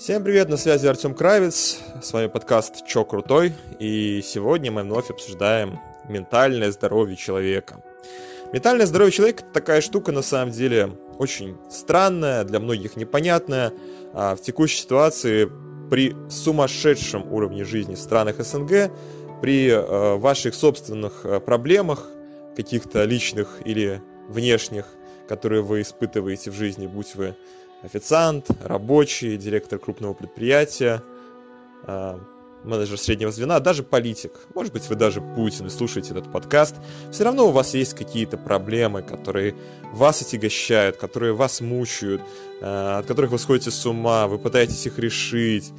Всем привет, на связи Артем Кравец, с вами подкаст «Чё крутой?» и сегодня мы вновь обсуждаем ментальное здоровье человека. Ментальное здоровье человека – такая штука, на самом деле, очень странная, для многих непонятная. А в текущей ситуации при сумасшедшем уровне жизни в странах СНГ, при э, ваших собственных э, проблемах, каких-то личных или внешних, которые вы испытываете в жизни, будь вы официант, рабочий, директор крупного предприятия, а, менеджер среднего звена, даже политик. Может быть, вы даже Путин и слушаете этот подкаст. Все равно у вас есть какие-то проблемы, которые вас отягощают, которые вас мучают, а, от которых вы сходите с ума, вы пытаетесь их решить.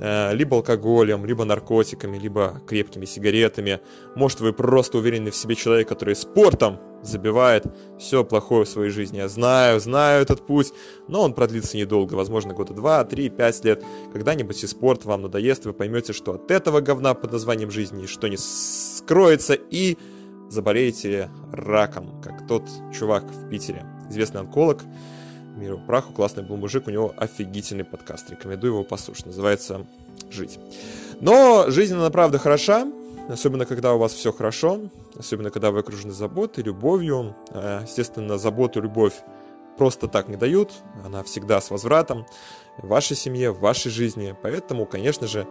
Э, либо алкоголем, либо наркотиками, либо крепкими сигаретами. Может, вы просто уверенный в себе человек, который спортом забивает все плохое в своей жизни. Я знаю, знаю этот путь, но он продлится недолго, возможно, года 2, 3, 5 лет. Когда-нибудь и спорт вам надоест, вы поймете, что от этого говна под названием жизни что не скроется, и заболеете раком, как тот чувак в Питере, известный онколог, миру праху, классный был мужик, у него офигительный подкаст, рекомендую его послушать, называется «Жить». Но жизнь, она правда хороша, особенно когда у вас все хорошо, особенно когда вы окружены заботой, любовью. Э, естественно, заботу, любовь просто так не дают, она всегда с возвратом в вашей семье, в вашей жизни. Поэтому, конечно же,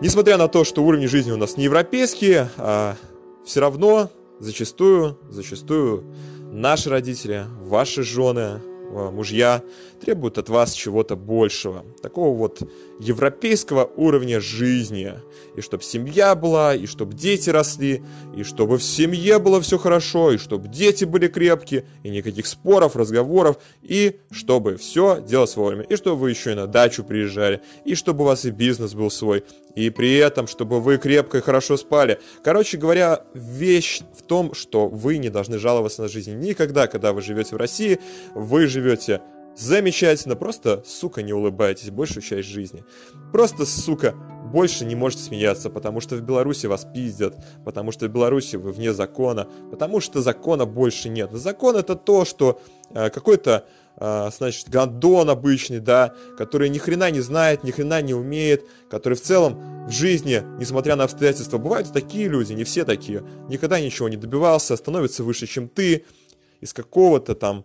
несмотря на то, что уровни жизни у нас не европейские, а все равно зачастую, зачастую наши родители, ваши жены, мужья требуют от вас чего-то большего, такого вот европейского уровня жизни. И чтобы семья была, и чтобы дети росли, и чтобы в семье было все хорошо, и чтобы дети были крепкие, и никаких споров, разговоров, и чтобы все делать вовремя, и чтобы вы еще и на дачу приезжали, и чтобы у вас и бизнес был свой, и при этом, чтобы вы крепко и хорошо спали. Короче говоря, вещь в том, что вы не должны жаловаться на жизнь никогда, когда вы живете в России, вы живете замечательно, просто, сука, не улыбайтесь большую часть жизни. Просто, сука, больше не можете смеяться, потому что в Беларуси вас пиздят, потому что в Беларуси вы вне закона, потому что закона больше нет. Закон это то, что э, какой-то э, значит, гандон обычный, да, который ни хрена не знает, ни хрена не умеет, который в целом в жизни, несмотря на обстоятельства, бывают такие люди, не все такие, никогда ничего не добивался, становится выше, чем ты, из какого-то там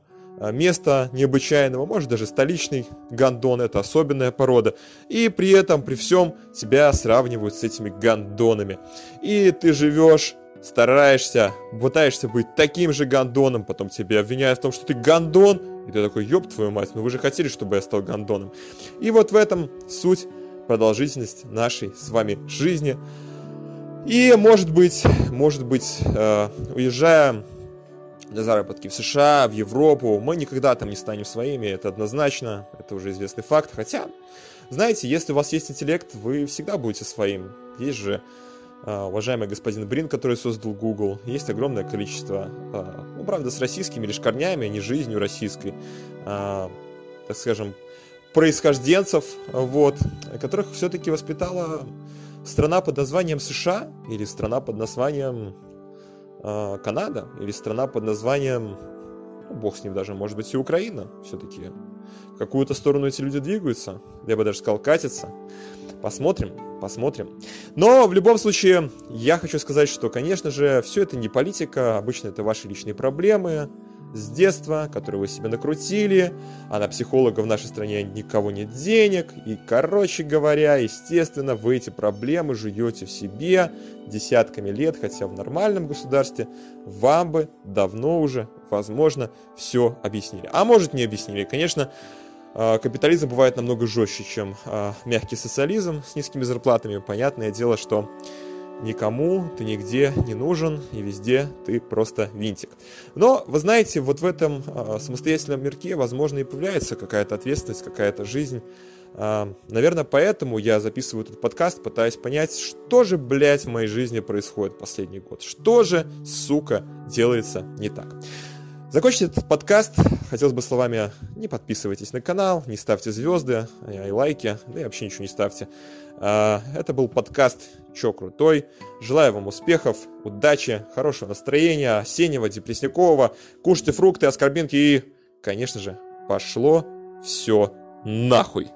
места необычайного, может даже столичный гандон, это особенная порода. И при этом, при всем, тебя сравнивают с этими гандонами. И ты живешь стараешься, пытаешься быть таким же гандоном, потом тебя обвиняют в том, что ты гандон, и ты такой, ёб твою мать, ну вы же хотели, чтобы я стал гандоном. И вот в этом суть, продолжительность нашей с вами жизни. И может быть, может быть, э, уезжая на заработки в США, в Европу. Мы никогда там не станем своими, это однозначно, это уже известный факт. Хотя, знаете, если у вас есть интеллект, вы всегда будете своим. Есть же Uh, уважаемый господин Брин, который создал Google, есть огромное количество, uh, ну, правда, с российскими лишь корнями, а не жизнью российской, так скажем, происхожденцев, вот, которых все-таки воспитала страна под названием США или страна под названием Канада или страна под названием, ну, бог с ним даже, может быть и Украина все-таки. В какую-то сторону эти люди двигаются, я бы даже сказал, катятся. Посмотрим, посмотрим. Но в любом случае, я хочу сказать, что, конечно же, все это не политика, обычно это ваши личные проблемы, с детства, которые вы себе накрутили, а на психолога в нашей стране никого нет денег, и, короче говоря, естественно, вы эти проблемы жуете в себе десятками лет, хотя в нормальном государстве вам бы давно уже, возможно, все объяснили. А может, не объяснили. Конечно, а, капитализм бывает намного жестче, чем а, мягкий социализм с низкими зарплатами. Понятное дело, что никому ты нигде не нужен, и везде ты просто винтик. Но, вы знаете, вот в этом э, самостоятельном мирке, возможно, и появляется какая-то ответственность, какая-то жизнь. Э, наверное, поэтому я записываю этот подкаст, пытаясь понять, что же, блядь, в моей жизни происходит последний год. Что же, сука, делается не так. Закончить этот подкаст хотелось бы словами не подписывайтесь на канал, не ставьте звезды и лайки, да и вообще ничего не ставьте. А, это был подкаст Чё крутой. Желаю вам успехов, удачи, хорошего настроения, осеннего, депрессникового. Кушайте фрукты, аскорбинки и, конечно же, пошло все нахуй.